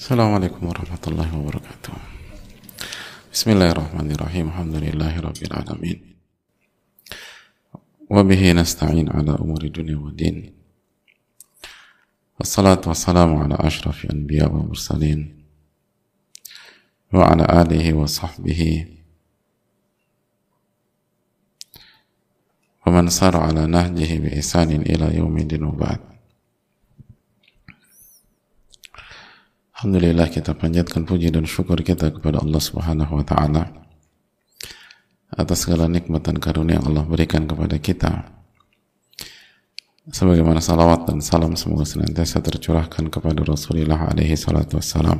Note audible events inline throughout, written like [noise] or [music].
السلام عليكم ورحمة الله وبركاته. بسم الله الرحمن الرحيم. الحمد لله رب العالمين. وبه نستعين على أمور الدنيا والدين. والصلاة والسلام على أشرف الأنبياء والمرسلين. وعلى آله وصحبه. ومن سار على نهجه بإحسان إلى يوم الدين وبعد. Alhamdulillah kita panjatkan puji dan syukur kita kepada Allah Subhanahu wa taala atas segala nikmat dan karunia yang Allah berikan kepada kita. Sebagaimana salawat dan salam semoga senantiasa tercurahkan kepada Rasulullah alaihi salatu wassalam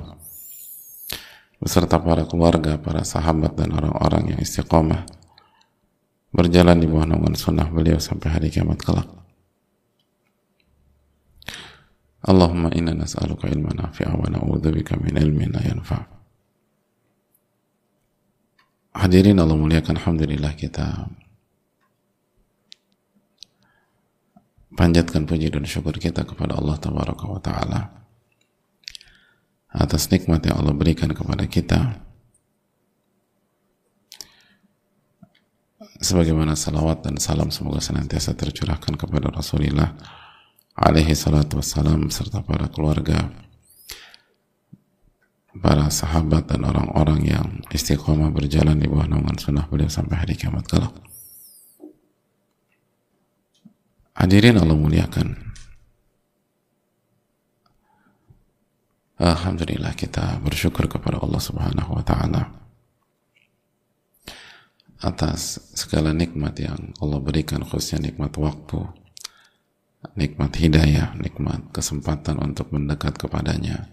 beserta para keluarga, para sahabat dan orang-orang yang istiqomah berjalan di bawah naungan sunnah beliau sampai hari kiamat kelak. Allahumma inna nas'aluka ilman nafi'a wa na'udzubika min ilmin la yanfa'. Hadirin Allah muliakan Alhamdulillah kita panjatkan puji dan syukur kita kepada Allah Tabaraka wa Ta'ala atas nikmat yang Allah berikan kepada kita sebagaimana salawat dan salam semoga senantiasa tercurahkan kepada Rasulullah alaihi salatu wassalam serta para keluarga para sahabat dan orang-orang yang istiqomah berjalan di bawah naungan sunnah beliau sampai hari kiamat kelak. Hadirin Allah muliakan. Alhamdulillah kita bersyukur kepada Allah Subhanahu wa taala atas segala nikmat yang Allah berikan khususnya nikmat waktu nikmat hidayah, nikmat kesempatan untuk mendekat kepadanya,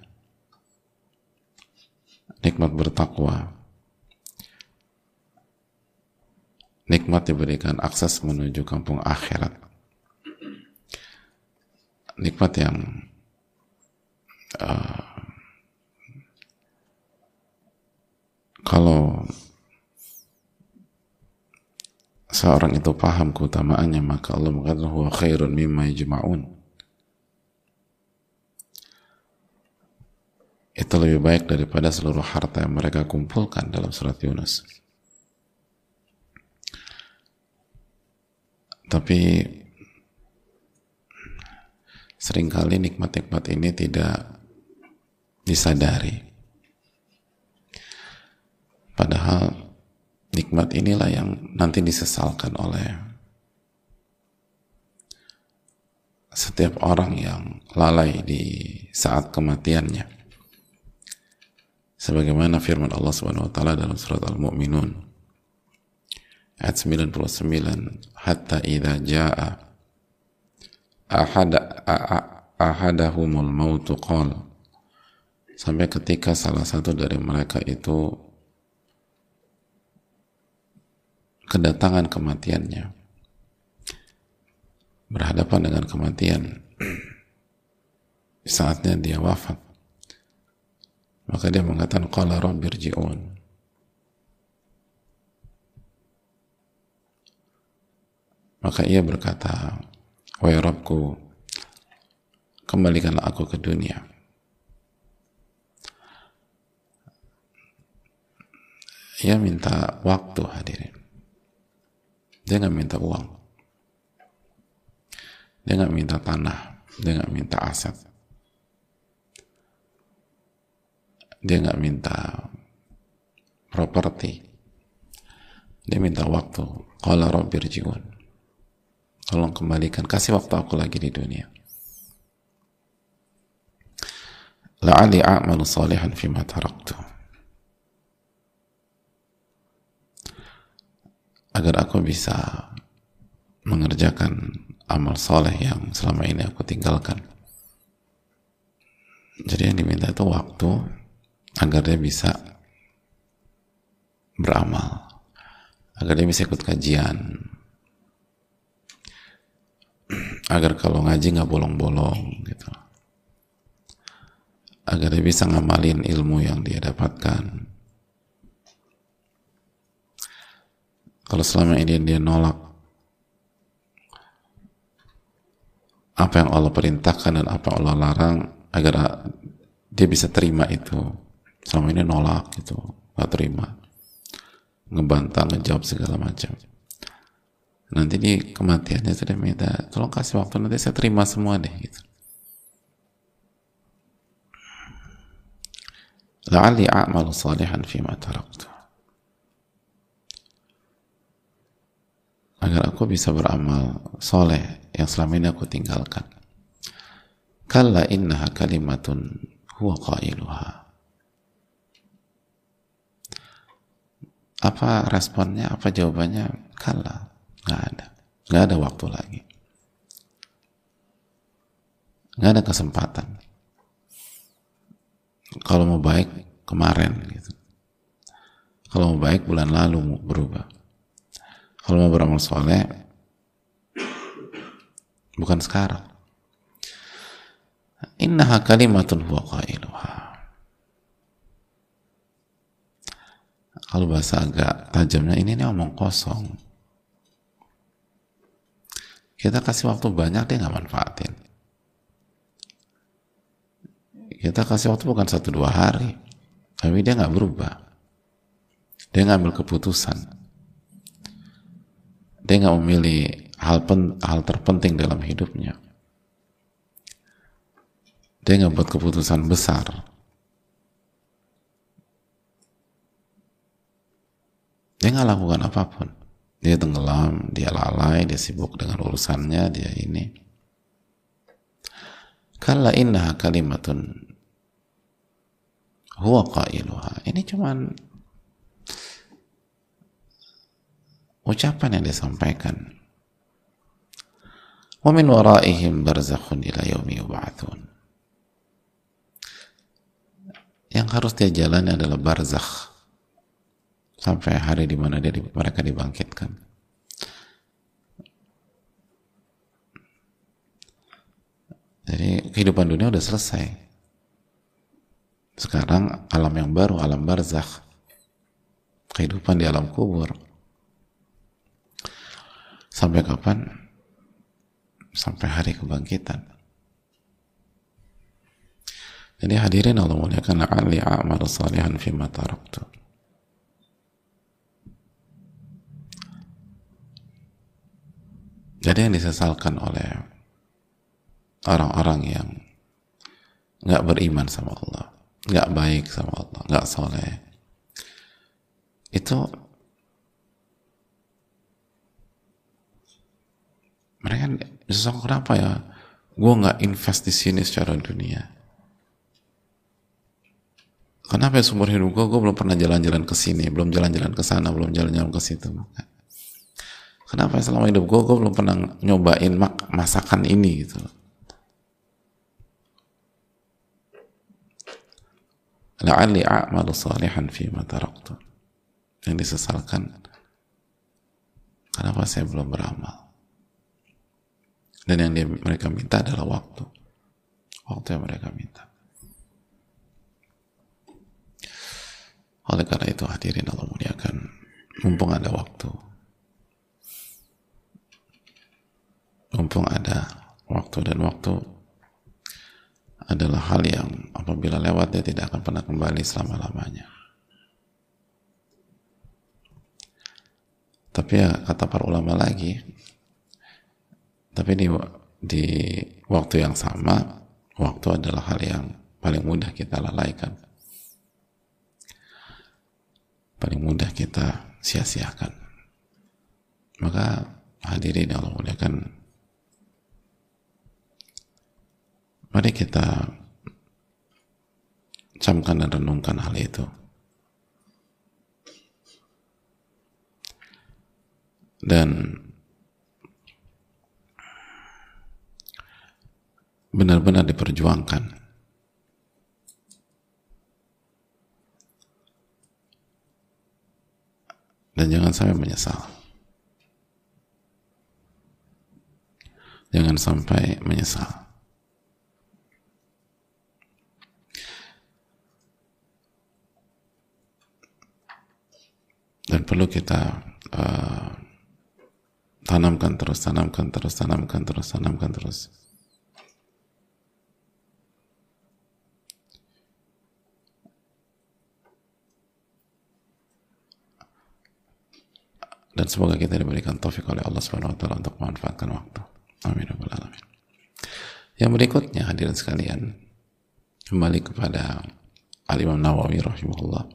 nikmat bertakwa, nikmat diberikan akses menuju kampung akhirat, nikmat yang uh, kalau seorang itu paham keutamaannya maka Allah mengatakan huwa khairun mimma yajma'un. Itu lebih baik daripada seluruh harta yang mereka kumpulkan dalam surat Yunus. Tapi sering kali nikmat-nikmat ini tidak disadari. Padahal nikmat inilah yang nanti disesalkan oleh setiap orang yang lalai di saat kematiannya. Sebagaimana firman Allah Subhanahu wa taala dalam surat Al-Mu'minun ayat 99 hatta idza jaa ahada ahadahumul mautu qala sampai ketika salah satu dari mereka itu kedatangan kematiannya. Berhadapan dengan kematian [clears throat] saatnya dia wafat. Maka dia mengatakan qala rabbirji'un maka ia berkata wahai Rabbku kembalikanlah aku ke dunia. Ia minta waktu hadirin dia nggak minta uang. Dia nggak minta tanah. Dia nggak minta aset. Dia nggak minta properti. Dia minta waktu. Qala rabbir jiwan. Tolong kembalikan. Kasih waktu aku lagi di dunia. La'ali a'malu salihan fima taraktu. Agar aku bisa mengerjakan amal soleh yang selama ini aku tinggalkan. Jadi yang diminta itu waktu agar dia bisa beramal, agar dia bisa ikut kajian, agar kalau ngaji nggak bolong-bolong gitu, agar dia bisa ngamalin ilmu yang dia dapatkan, kalau selama ini dia nolak apa yang Allah perintahkan dan apa Allah larang agar dia bisa terima itu. Selama ini nolak gitu nggak terima ngebantah ngejawab segala macam. Nanti di kematiannya sudah minta tolong kasih waktu nanti saya terima semua deh gitu. La'alli a'malu salihan fima taraktu agar aku bisa beramal soleh yang selama ini aku tinggalkan. Kalla innaha kalimatun huwa qailuha. Apa responnya apa jawabannya? Kalla nggak ada. Nggak ada waktu lagi. Nggak ada kesempatan. Kalau mau baik kemarin gitu. Kalau mau baik bulan lalu berubah kalau mau beramal soleh bukan sekarang. Innaha kalimatun huwa qailuha. Kalau bahasa agak tajamnya ini nih omong kosong. Kita kasih waktu banyak dia nggak manfaatin. Kita kasih waktu bukan satu dua hari tapi dia nggak berubah. Dia ngambil keputusan dia nggak memilih hal pen, hal terpenting dalam hidupnya. Dia nggak buat keputusan besar. Dia nggak lakukan apa pun. Dia tenggelam dia lalai dia sibuk dengan urusannya dia ini. Kalla innaha kalimatun huwa ini cuman ucapan yang disampaikan. Wa min waraihim barzakhun ila yaumi yub'atsun yang harus dia jalani adalah barzakh. Sampai hari di mana dia mereka dibangkitkan. Jadi kehidupan dunia udah selesai. Sekarang alam yang baru alam barzakh. Kehidupan di alam kubur Sampai kapan? Sampai hari kebangkitan. Jadi hadirin Allah muliakan la'alli a'mal salihan fima taraktu. Jadi yang disesalkan oleh orang-orang yang nggak beriman sama Allah, nggak baik sama Allah, nggak soleh, itu mereka sesuatu kenapa ya? Gue nggak invest di sini secara dunia. Kenapa ya sumber hidup gue gue belum pernah jalan-jalan ke sini belum jalan-jalan ke sana belum jalan-jalan ke situ. Kenapa ya selama hidup gue gue belum pernah nyobain mak masakan ini gitu la'alli a'malu salihan fi taraktu. Yang disesalkan. Kenapa saya belum beramal dan yang dia, mereka minta adalah waktu. Waktu yang mereka minta. Oleh karena itu hadirin Allah muliakan. Mumpung ada waktu. Mumpung ada waktu dan waktu adalah hal yang apabila lewat dia tidak akan pernah kembali selama-lamanya. Tapi ya kata para ulama lagi tapi di, di waktu yang sama, waktu adalah hal yang paling mudah kita lalaikan. Paling mudah kita sia-siakan. Maka hadirin Allah muliakan. Mari kita camkan dan renungkan hal itu. Dan benar-benar diperjuangkan. Dan jangan sampai menyesal. Jangan sampai menyesal. Dan perlu kita uh, tanamkan terus, tanamkan terus, tanamkan terus, tanamkan terus. Dan semoga kita diberikan taufik oleh Allah Subhanahu wa taala untuk memanfaatkan waktu. Amin ya alamin. Yang berikutnya hadirin sekalian, kembali kepada Al Imam Nawawi rahimahullah.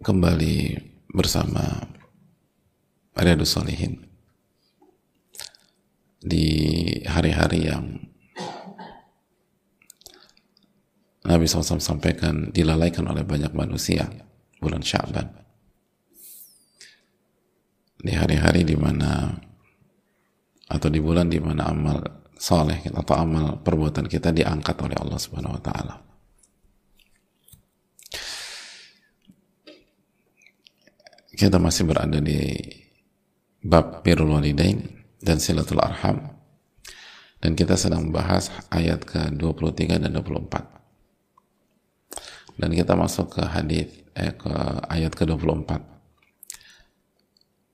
Kembali bersama Riyadus Salihin di hari-hari yang Nabi SAW sampaikan dilalaikan oleh banyak manusia bulan Syaban di hari-hari di mana atau di bulan di mana amal soleh atau amal perbuatan kita diangkat oleh Allah Subhanahu Wa Taala. Kita masih berada di bab birrul walidain dan silatul arham. Dan kita sedang membahas ayat ke-23 dan 24 dan kita masuk ke hadis eh, ke ayat ke-24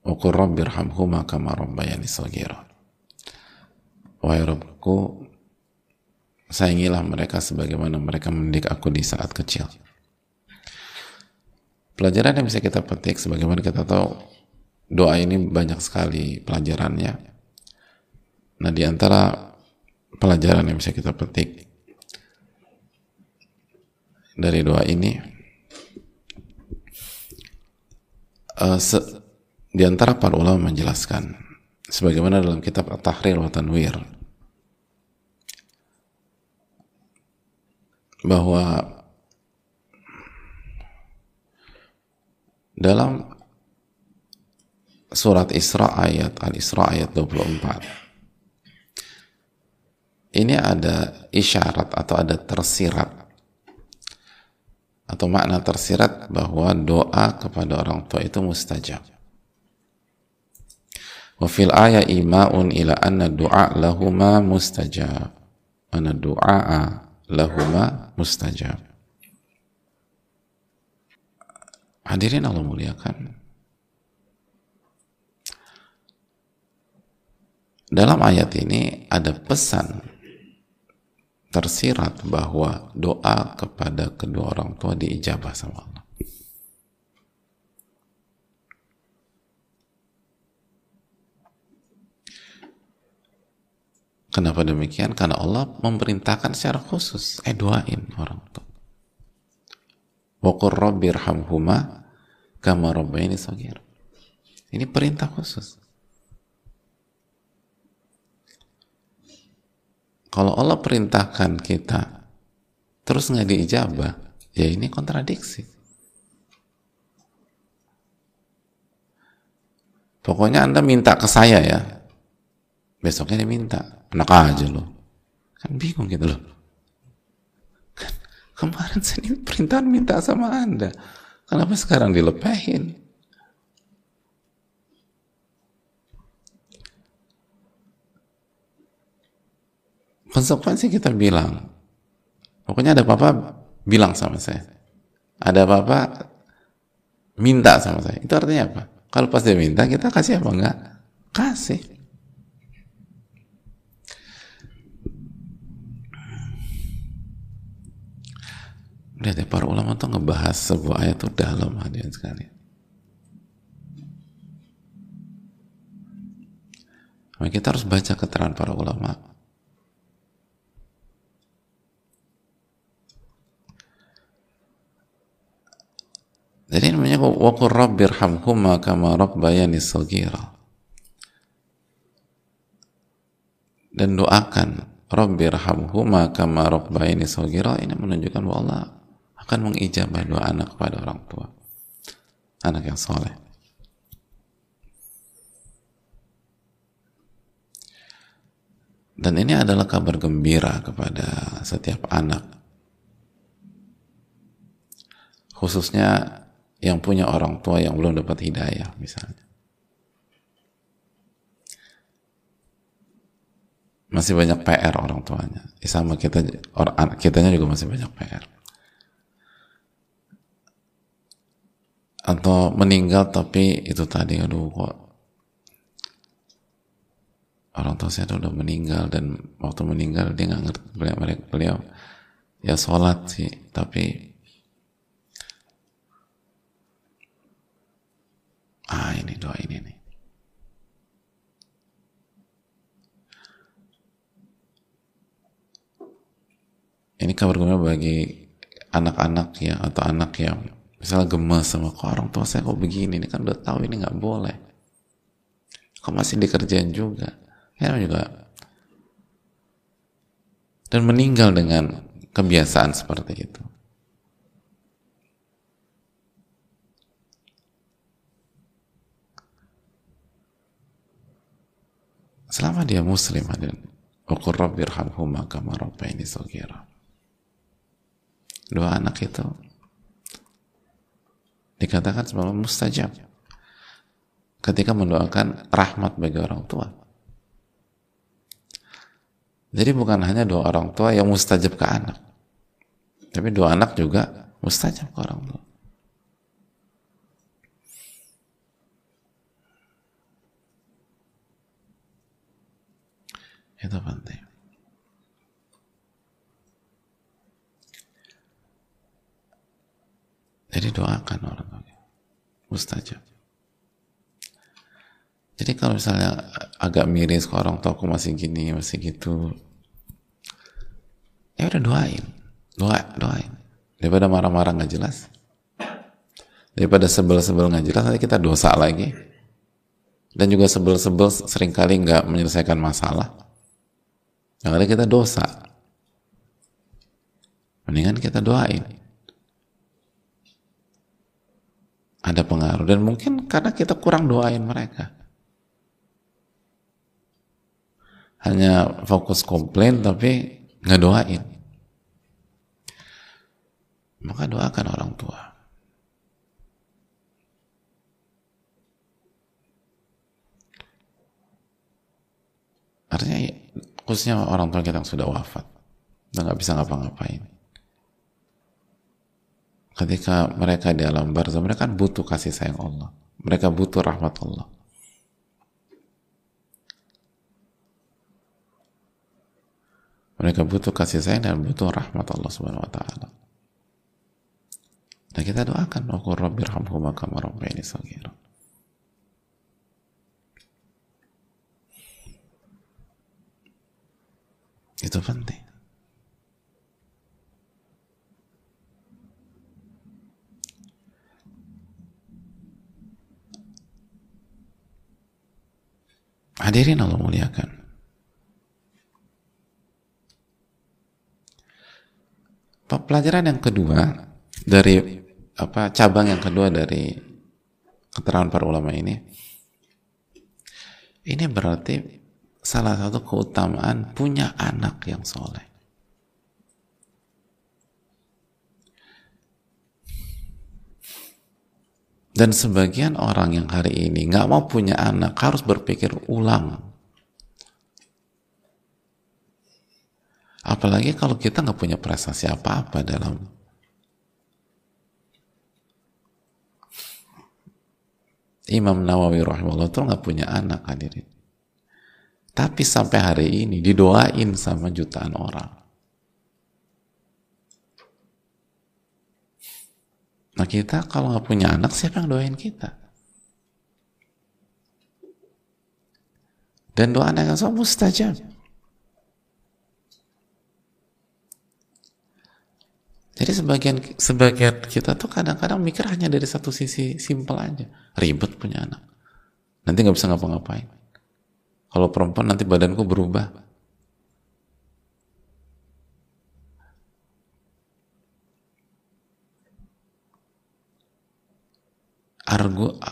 Wa qur rabbirhamhuma kama rabbayani saghira Wahai Rabbku sayangilah mereka sebagaimana mereka mendidik aku di saat kecil pelajaran yang bisa kita petik sebagaimana kita tahu doa ini banyak sekali pelajarannya. Nah, di antara pelajaran yang bisa kita petik dari doa ini, uh, di antara para ulama menjelaskan, sebagaimana dalam kitab At-Tahrir wa Tanwir, bahwa dalam surat Isra ayat Al-Isra ayat 24 ini ada isyarat atau ada tersirat atau makna tersirat bahwa doa kepada orang tua itu mustajab wa fil ayat ima'un ila anna du'a lahuma mustajab anna du'a lahuma mustajab hadirin Allah muliakan. Dalam ayat ini ada pesan tersirat bahwa doa kepada kedua orang tua diijabah sama Allah. Kenapa demikian? Karena Allah memerintahkan secara khusus, eh doain orang tua. Wakur rabbirhamhuma kama rabbaini sagir. Ini perintah khusus. Kalau Allah perintahkan kita terus nggak diijabah, ya ini kontradiksi. Pokoknya Anda minta ke saya ya. Besoknya dia minta. Enak aja loh. Kan bingung gitu loh. Kan, kemarin saya perintah minta sama Anda. Kenapa sekarang dilepahin? konsekuensi kita bilang pokoknya ada apa-apa bilang sama saya ada apa-apa minta sama saya itu artinya apa kalau pas dia minta kita kasih apa enggak kasih lihat ya para ulama tuh ngebahas sebuah ayat tuh dalam hadirin sekali Maka kita harus baca keterangan para ulama Jadi namanya waqur rabbirhamhuma kama rabbayani saghira. Dan doakan rabbirhamhuma kama rabbayani saghira ini menunjukkan bahwa Allah akan mengijabah doa anak kepada orang tua. Anak yang soleh. Dan ini adalah kabar gembira kepada setiap anak. Khususnya yang punya orang tua yang belum dapat hidayah misalnya masih banyak PR orang tuanya ya, sama kita orang kitanya juga masih banyak PR atau meninggal tapi itu tadi aduh kok orang tua saya udah meninggal dan waktu meninggal dia nggak ngerti beliau, beliau ya sholat sih tapi doain ini. Ini kabar gembira bagi anak-anak ya atau anak yang misalnya gemes sama kok orang tua saya kok begini ini kan udah tahu ini nggak boleh. Kok masih dikerjain juga? Ya juga dan meninggal dengan kebiasaan seperti itu. Selama dia muslim hadirin Ukur Rabbi irhamhuma kama rabbaini saghira. Dua anak itu dikatakan sebagai mustajab ketika mendoakan rahmat bagi orang tua. Jadi bukan hanya dua orang tua yang mustajab ke anak, tapi dua anak juga mustajab ke orang tua. Itu penting. Jadi doakan orang tua. Mustajab. Jadi kalau misalnya agak miris ke orang tua aku masih gini, masih gitu, ya udah doain, doa, doain. Daripada marah-marah nggak jelas, daripada sebel-sebel nggak jelas, nanti kita dosa lagi. Dan juga sebel-sebel sering kali nggak menyelesaikan masalah. Yang ada kita dosa. Mendingan kita doain. Ada pengaruh. Dan mungkin karena kita kurang doain mereka. Hanya fokus komplain tapi nggak doain. Maka doakan orang tua. Artinya khususnya orang tua kita yang sudah wafat. Dan nggak bisa ngapa-ngapain ketika mereka di alam barzah mereka kan butuh kasih sayang Allah. Mereka butuh rahmat Allah. Mereka butuh kasih sayang dan butuh rahmat Allah subhanahu wa ta'ala. Dan kita doakan aku rabbi rahmhuma kama rabbayani saghira. Itu penting Hadirin Allah muliakan. Pelajaran yang kedua dari apa cabang yang kedua dari keterangan para ulama ini ini berarti salah satu keutamaan punya anak yang soleh. Dan sebagian orang yang hari ini nggak mau punya anak harus berpikir ulang. Apalagi kalau kita nggak punya prestasi apa-apa dalam Imam Nawawi rahimahullah itu nggak punya anak hadirin. Tapi sampai hari ini didoain sama jutaan orang. Kita kalau nggak punya anak siapa yang doain kita? Dan doa anak yang soleh mustajab. Jadi sebagian sebagian kita tuh kadang-kadang mikir hanya dari satu sisi simpel aja, ribet punya anak. Nanti nggak bisa ngapa-ngapain. Kalau perempuan nanti badanku berubah.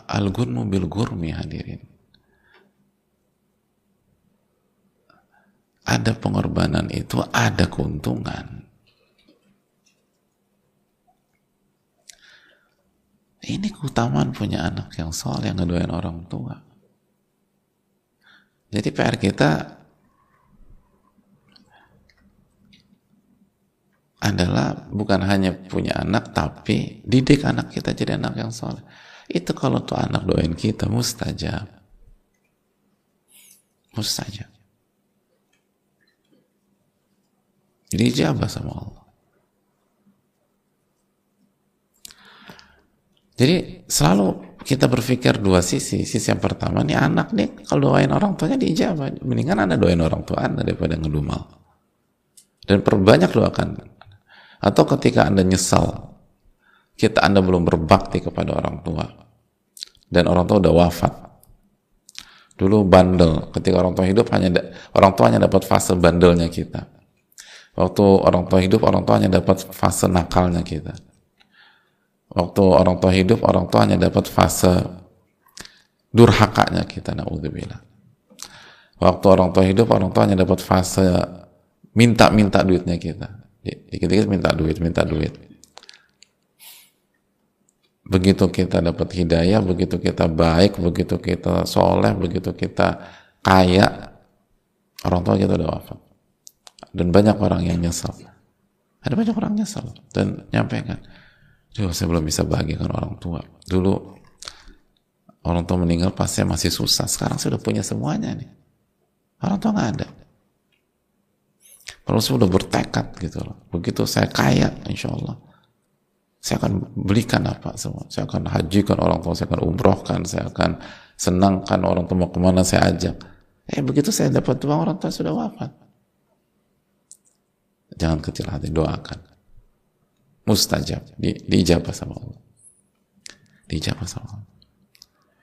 Al-gunmu bil gurmi hadirin. Ada pengorbanan itu, ada keuntungan. Ini keutamaan punya anak yang soal yang ngedoain orang tua. Jadi PR kita adalah bukan hanya punya anak, tapi didik anak kita jadi anak yang soleh. Itu kalau tuh anak doain kita mustajab. Mustajab. Jadi jawab sama Allah. Jadi selalu kita berpikir dua sisi. Sisi yang pertama, nih anak nih, kalau doain orang tuanya diijabah. Mendingan anda doain orang tua anda daripada ngedumal. Dan perbanyak doakan. Atau ketika anda nyesal, kita anda belum berbakti kepada orang tua. Dan orang tua udah wafat. Dulu bandel, ketika orang tua hidup hanya orang tua hanya dapat fase bandelnya kita. Waktu orang tua hidup, orang tua hanya dapat fase nakalnya kita Waktu orang tua hidup, orang tua hanya dapat fase durhakanya kita, na'udzubillah. Waktu orang tua hidup, orang tua hanya dapat fase minta-minta duitnya kita. Dikit-dikit minta duit, minta duit. Begitu kita dapat hidayah, begitu kita baik, begitu kita soleh, begitu kita kaya, orang tua kita udah wafat. Dan banyak orang yang nyesel. Ada banyak orang nyesel dan nyampaikan Duh, saya belum bisa bahagiakan orang tua. Dulu orang tua meninggal pas saya masih susah. Sekarang saya udah punya semuanya nih. Orang tua nggak ada. Kalau saya udah bertekad gitu loh. Begitu saya kaya, insya Allah. Saya akan belikan apa semua. Saya akan hajikan orang tua, saya akan umrohkan, saya akan senangkan orang tua ke mana saya ajak. Eh begitu saya dapat uang orang tua sudah wafat. Jangan kecil hati, doakan. Mustajab. Di, diijabah sama Allah. Diijabah sama Allah.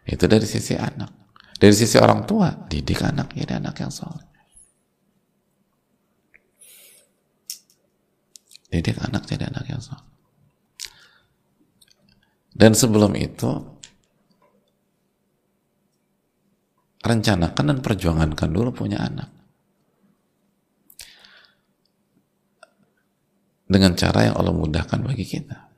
Itu dari sisi anak. Dari sisi orang tua didik anak jadi anak yang soleh. Didik anak jadi anak yang soleh dan sebelum itu rencanakan dan perjuangankan dulu punya anak dengan cara yang Allah mudahkan bagi kita.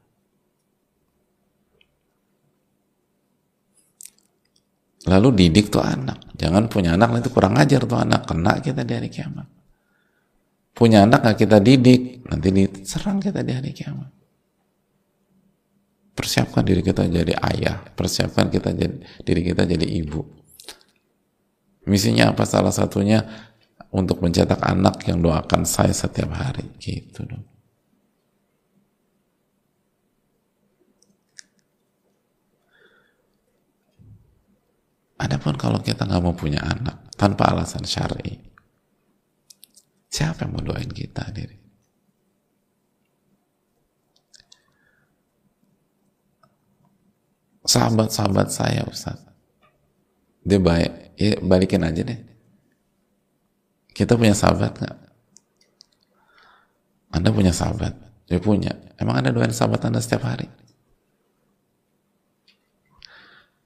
Lalu didik tuh anak. Jangan punya anak itu kurang ajar tuh anak. Kena kita di hari kiamat. Punya anak nggak kita didik, nanti diserang kita di hari kiamat. Persiapkan diri kita jadi ayah, persiapkan kita jadi, diri kita jadi ibu. Misinya apa? Salah satunya untuk mencetak anak yang doakan saya setiap hari. Gitu dong. Adapun kalau kita nggak mau punya anak tanpa alasan syar'i, siapa yang mau doain kita diri? Sahabat-sahabat saya Ustaz, dia baik, ya balikin aja deh. Kita punya sahabat nggak? Anda punya sahabat? Dia punya. Emang Anda doain sahabat Anda setiap hari?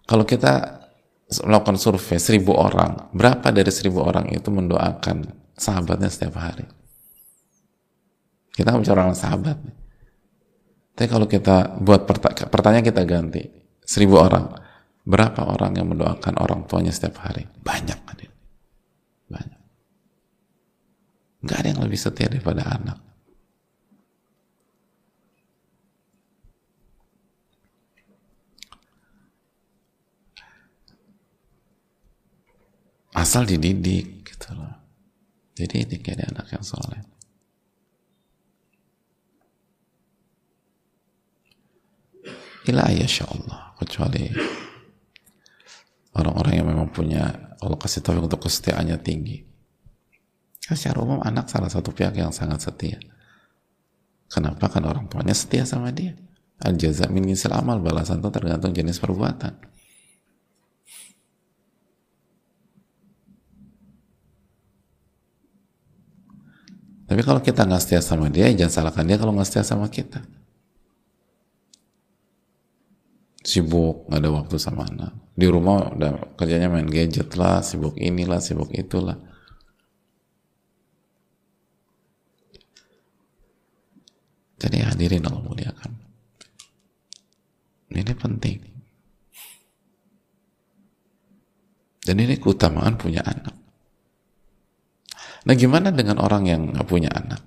Kalau kita melakukan survei seribu orang, berapa dari seribu orang itu mendoakan sahabatnya setiap hari? Kita bicara orang sahabat. Tapi kalau kita buat pertanyaan kita ganti, seribu orang, berapa orang yang mendoakan orang tuanya setiap hari? Banyak kan Banyak. Gak ada yang lebih setia daripada anak. asal dididik gitu loh jadi ini jadi anak yang soleh ila Allah kecuali orang-orang yang memang punya Allah kasih tahu untuk kesetiaannya tinggi. Kan secara umum anak salah satu pihak yang sangat setia. Kenapa? Kan orang tuanya setia sama dia. Al jaza min amal balasan itu tergantung jenis perbuatan. Tapi kalau kita nggak setia sama dia, jangan salahkan dia kalau nggak setia sama kita. Sibuk, nggak ada waktu sama anak. Di rumah udah kerjanya main gadget lah, sibuk inilah, sibuk itulah. Jadi hadirin Allah muliakan. Ini penting. Dan ini keutamaan punya anak. Nah gimana dengan orang yang nggak punya anak?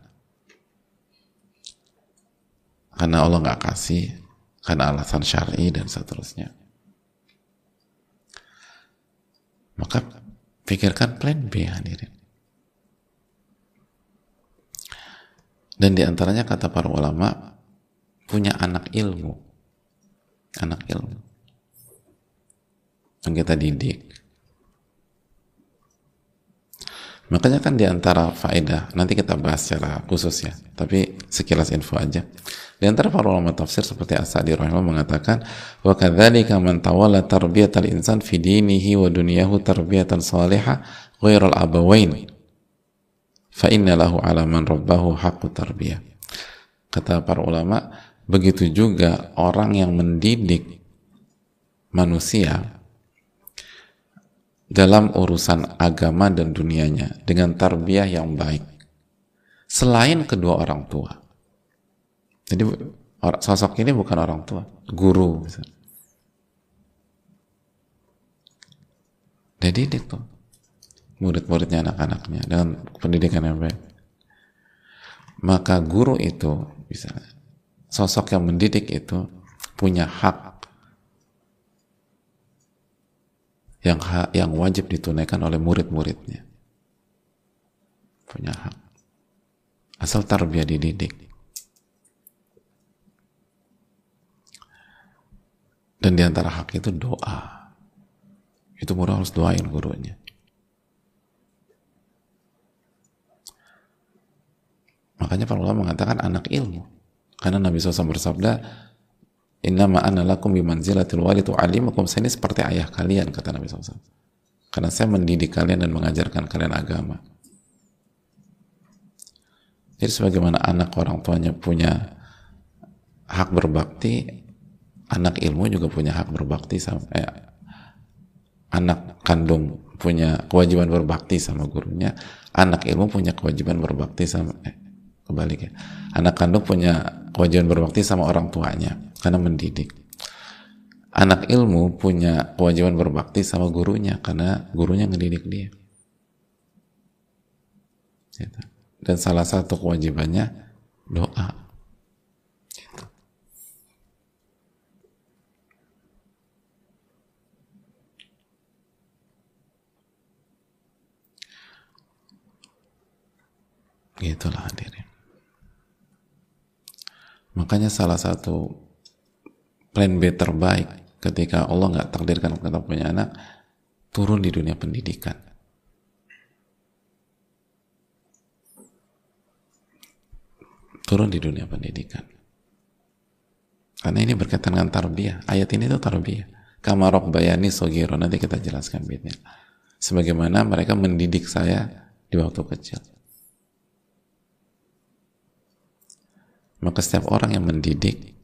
Karena Allah nggak kasih, karena alasan syari dan seterusnya. Maka pikirkan plan B hadirin. Dan di antaranya kata para ulama, punya anak ilmu. Anak ilmu. yang kita didik. Makanya kan di antara faedah, nanti kita bahas secara khusus ya, tapi sekilas info aja. Di antara para ulama tafsir seperti As-Sa'di rahimahullah mengatakan, "Wa kadzalika man tawalla tarbiyatal insan fi dinihi wa dunyahu tarbiyatan salihah ghairal abawain." Fa inna lahu ala man. Kata para ulama, begitu juga orang yang mendidik manusia dalam urusan agama dan dunianya dengan tarbiyah yang baik selain kedua orang tua jadi sosok ini bukan orang tua guru misalnya. dia didik tuh murid-muridnya anak-anaknya dengan pendidikan yang baik maka guru itu bisa sosok yang mendidik itu punya hak yang hak, yang wajib ditunaikan oleh murid-muridnya. Punya hak. Asal tarbiyah dididik. Dan di antara hak itu doa. Itu murid harus doain gurunya. Makanya para ulama mengatakan anak ilmu. Karena Nabi SAW bersabda, Innama ana lakum bimanzilatil walid alimakum saya ini seperti ayah kalian kata Nabi SAW. Karena saya mendidik kalian dan mengajarkan kalian agama. Jadi sebagaimana anak orang tuanya punya hak berbakti, anak ilmu juga punya hak berbakti sama eh, anak kandung punya kewajiban berbakti sama gurunya, anak ilmu punya kewajiban berbakti sama eh, kebalik ya. Anak kandung punya kewajiban berbakti sama orang tuanya karena mendidik. Anak ilmu punya kewajiban berbakti sama gurunya karena gurunya ngedidik dia. Gitu. Dan salah satu kewajibannya doa. Gitu. Gitulah hadirin. Makanya salah satu plan B terbaik ketika Allah nggak takdirkan kita punya anak turun di dunia pendidikan. Turun di dunia pendidikan. Karena ini berkaitan dengan tarbiyah. Ayat ini tuh tarbiyah. Kamarok bayani sogiro nanti kita jelaskan bitnya sebagaimana mereka mendidik saya di waktu kecil. Maka setiap orang yang mendidik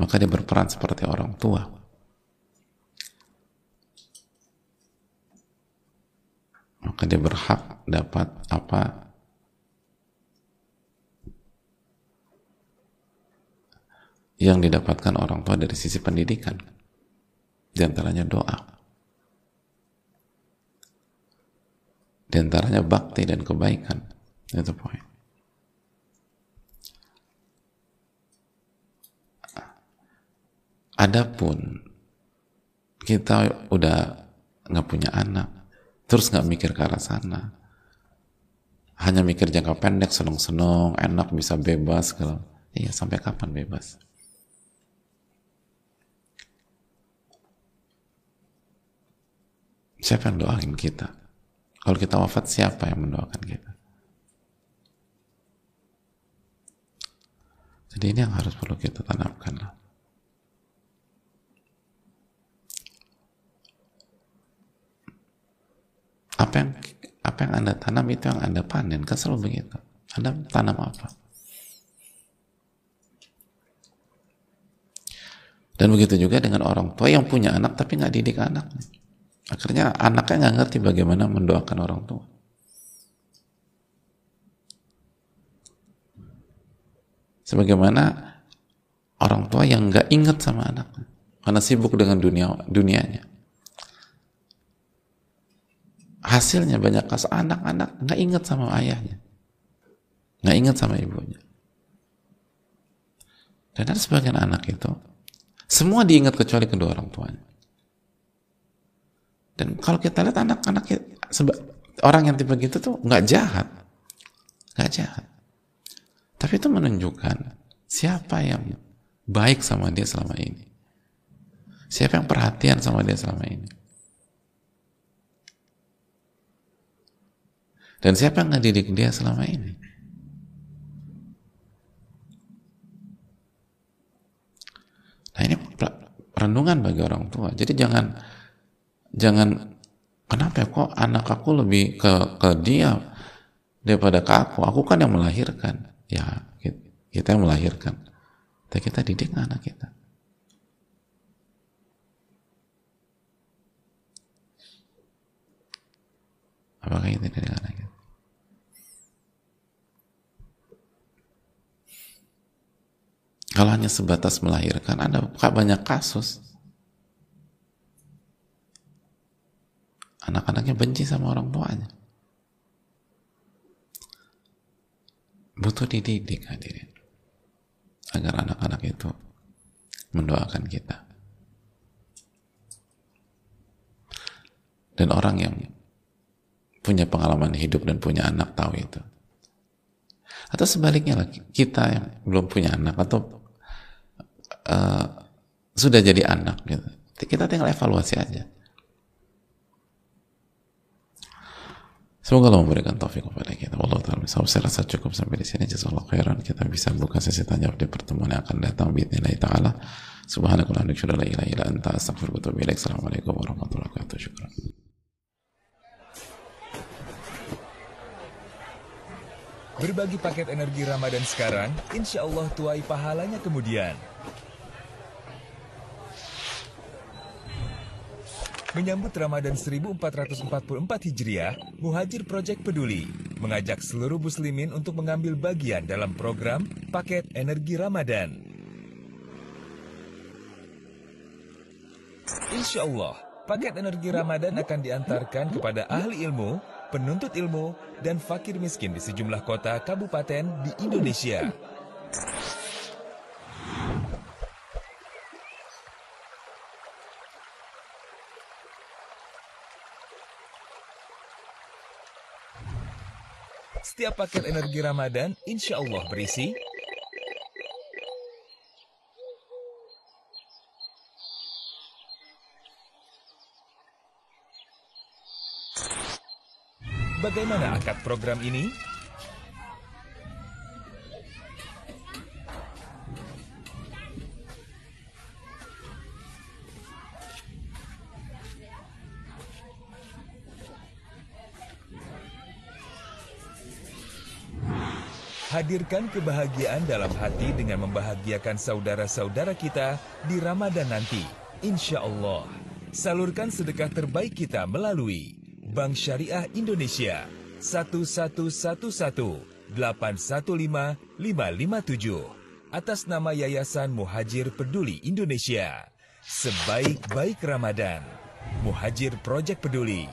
maka dia berperan seperti orang tua. Maka dia berhak dapat apa yang didapatkan orang tua dari sisi pendidikan. Di antaranya doa. Di antaranya bakti dan kebaikan. Itu poin. Adapun kita udah nggak punya anak, terus nggak mikir ke arah sana, hanya mikir jangka pendek, seneng-seneng, enak, bisa bebas, kalau iya sampai kapan bebas? Siapa yang doain kita? Kalau kita wafat, siapa yang mendoakan kita? Jadi ini yang harus perlu kita tanamkan lah. Apa yang apa yang anda tanam itu yang anda panen kan selalu begitu. Anda tanam apa? Dan begitu juga dengan orang tua yang punya anak tapi nggak didik anak. Akhirnya anaknya nggak ngerti bagaimana mendoakan orang tua. Sebagaimana orang tua yang nggak ingat sama anaknya karena sibuk dengan dunia dunianya hasilnya banyak kasus anak-anak nggak ingat sama ayahnya. Nggak ingat sama ibunya. Dan ada sebagian anak itu semua diingat kecuali kedua orang tuanya. Dan kalau kita lihat anak-anak orang yang tipe gitu tuh nggak jahat. Nggak jahat. Tapi itu menunjukkan siapa yang baik sama dia selama ini. Siapa yang perhatian sama dia selama ini? Dan siapa yang ngedidik dia selama ini? Nah ini renungan bagi orang tua. Jadi jangan jangan kenapa ya kok anak aku lebih ke ke dia daripada ke aku. Aku kan yang melahirkan. Ya kita yang melahirkan. Tapi kita didik anak kita. Apakah itu dari anak kita? Kalau hanya sebatas melahirkan, ada banyak kasus. Anak-anaknya benci sama orang tuanya. Butuh dididik hadirin. Agar anak-anak itu mendoakan kita. Dan orang yang punya pengalaman hidup dan punya anak tahu itu. Atau sebaliknya lagi, kita yang belum punya anak atau uh, sudah jadi anak gitu. Kita tinggal evaluasi aja. Semoga Allah memberikan taufik kepada kita. Allah taala saya rasa cukup sampai di sini. Jazakallahu khairan. Kita bisa buka sesi tanya jawab di pertemuan yang akan datang. Bismillah taala. Subhanakallahumma wa la ilaha illa anta astaghfiruka wa. Assalamualaikum warahmatullahi wabarakatuh. Syukran. Berbagi paket energi Ramadan sekarang, insya Allah tuai pahalanya kemudian. Menyambut Ramadan 1444 Hijriah, Muhajir Project Peduli mengajak seluruh muslimin untuk mengambil bagian dalam program Paket Energi Ramadan. Insya Allah, paket energi Ramadan akan diantarkan kepada ahli ilmu, penuntut ilmu, dan fakir miskin di sejumlah kota kabupaten di Indonesia. Setiap paket energi Ramadan insya Allah berisi Bagaimana akad program ini? Hadirkan kebahagiaan dalam hati dengan membahagiakan saudara-saudara kita di Ramadan nanti. Insya Allah. Salurkan sedekah terbaik kita melalui Bank Syariah Indonesia 1111 815 557 atas nama Yayasan Muhajir Peduli Indonesia. Sebaik-baik Ramadan. Muhajir Project Peduli